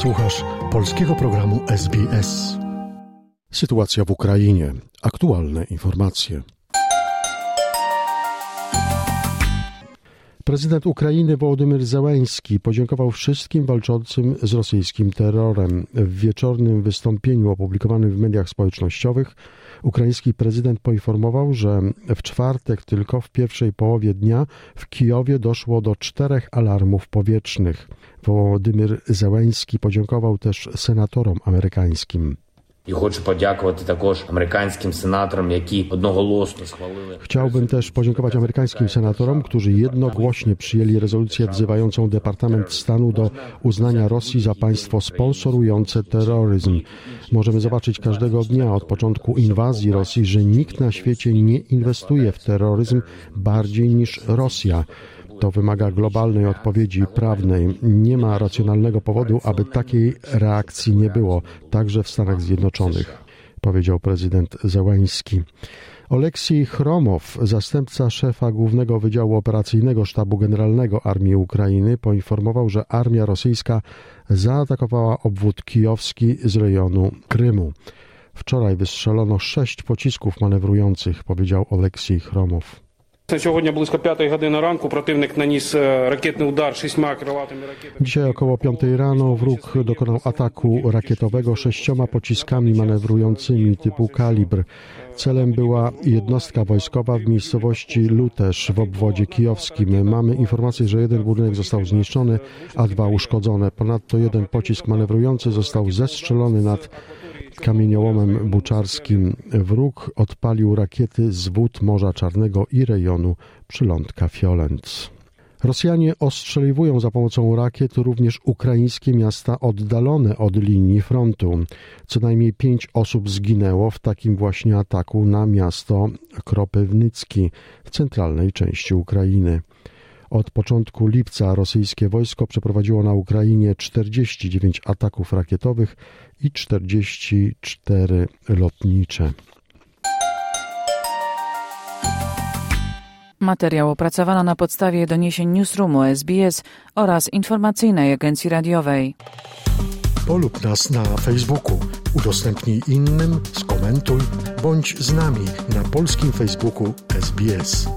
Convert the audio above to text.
Słuchasz polskiego programu SBS. Sytuacja w Ukrainie. Aktualne informacje. Prezydent Ukrainy Wołodymyr Zełenski podziękował wszystkim walczącym z rosyjskim terrorem. W wieczornym wystąpieniu opublikowanym w mediach społecznościowych ukraiński prezydent poinformował, że w czwartek tylko w pierwszej połowie dnia w Kijowie doszło do czterech alarmów powietrznych. Wołodymyr Zełenski podziękował też senatorom amerykańskim. І хочу подякувати також американським сенаторам, які одноголосно схвалили. Chciałbym też podziękować amerykańskim senatorom, którzy jednogłośnie przyjęli rezolucję wzywającą Departament Stanu do uznania Rosji za państwo sponsorujące terroryzm. Możemy zobaczyć każdego dnia od początku inwazji Rosji, że nikt na świecie nie inwestuje w terroryzm bardziej niż Rosja. To wymaga globalnej odpowiedzi prawnej. Nie ma racjonalnego powodu, aby takiej reakcji nie było, także w Stanach Zjednoczonych, powiedział prezydent Zełański. Oleksij Chromow, zastępca szefa Głównego Wydziału Operacyjnego Sztabu Generalnego Armii Ukrainy, poinformował, że armia rosyjska zaatakowała obwód kijowski z rejonu Krymu. Wczoraj wystrzelono sześć pocisków manewrujących, powiedział Oleksij Chromow. Сьогодні близько п'ятої години ранку противник наніс ракетний удар шістьма крилатими ракетами. Dzisiaj około 5 rano wróg dokonał ataku rakietowego sześcioma pociskami manewrującymi typu kalibr. Celem była jednostka wojskowa w miejscowości Lutesz w obwodzie kijowskim. Mamy informację, że jeden budynek został zniszczony, a dwa uszkodzone. Ponadto jeden pocisk manewrujący został zestrzelony nad kamieniołomem buczarskim. Wróg odpalił rakiety z wód Morza Czarnego i rejonu przylądka Fiolenc. Rosjanie ostrzeliwują za pomocą rakiet również ukraińskie miasta oddalone od linii frontu. Co najmniej pięć osób zginęło w takim właśnie ataku na miasto Kropywnicki w centralnej części Ukrainy. Od początku lipca rosyjskie wojsko przeprowadziło na Ukrainie 49 ataków rakietowych i 44 lotnicze. Materiał opracowano na podstawie doniesień Newsroomu SBS oraz informacyjnej agencji radiowej. Polub nas na Facebooku, udostępnij innym, skomentuj, bądź z nami na polskim Facebooku SBS.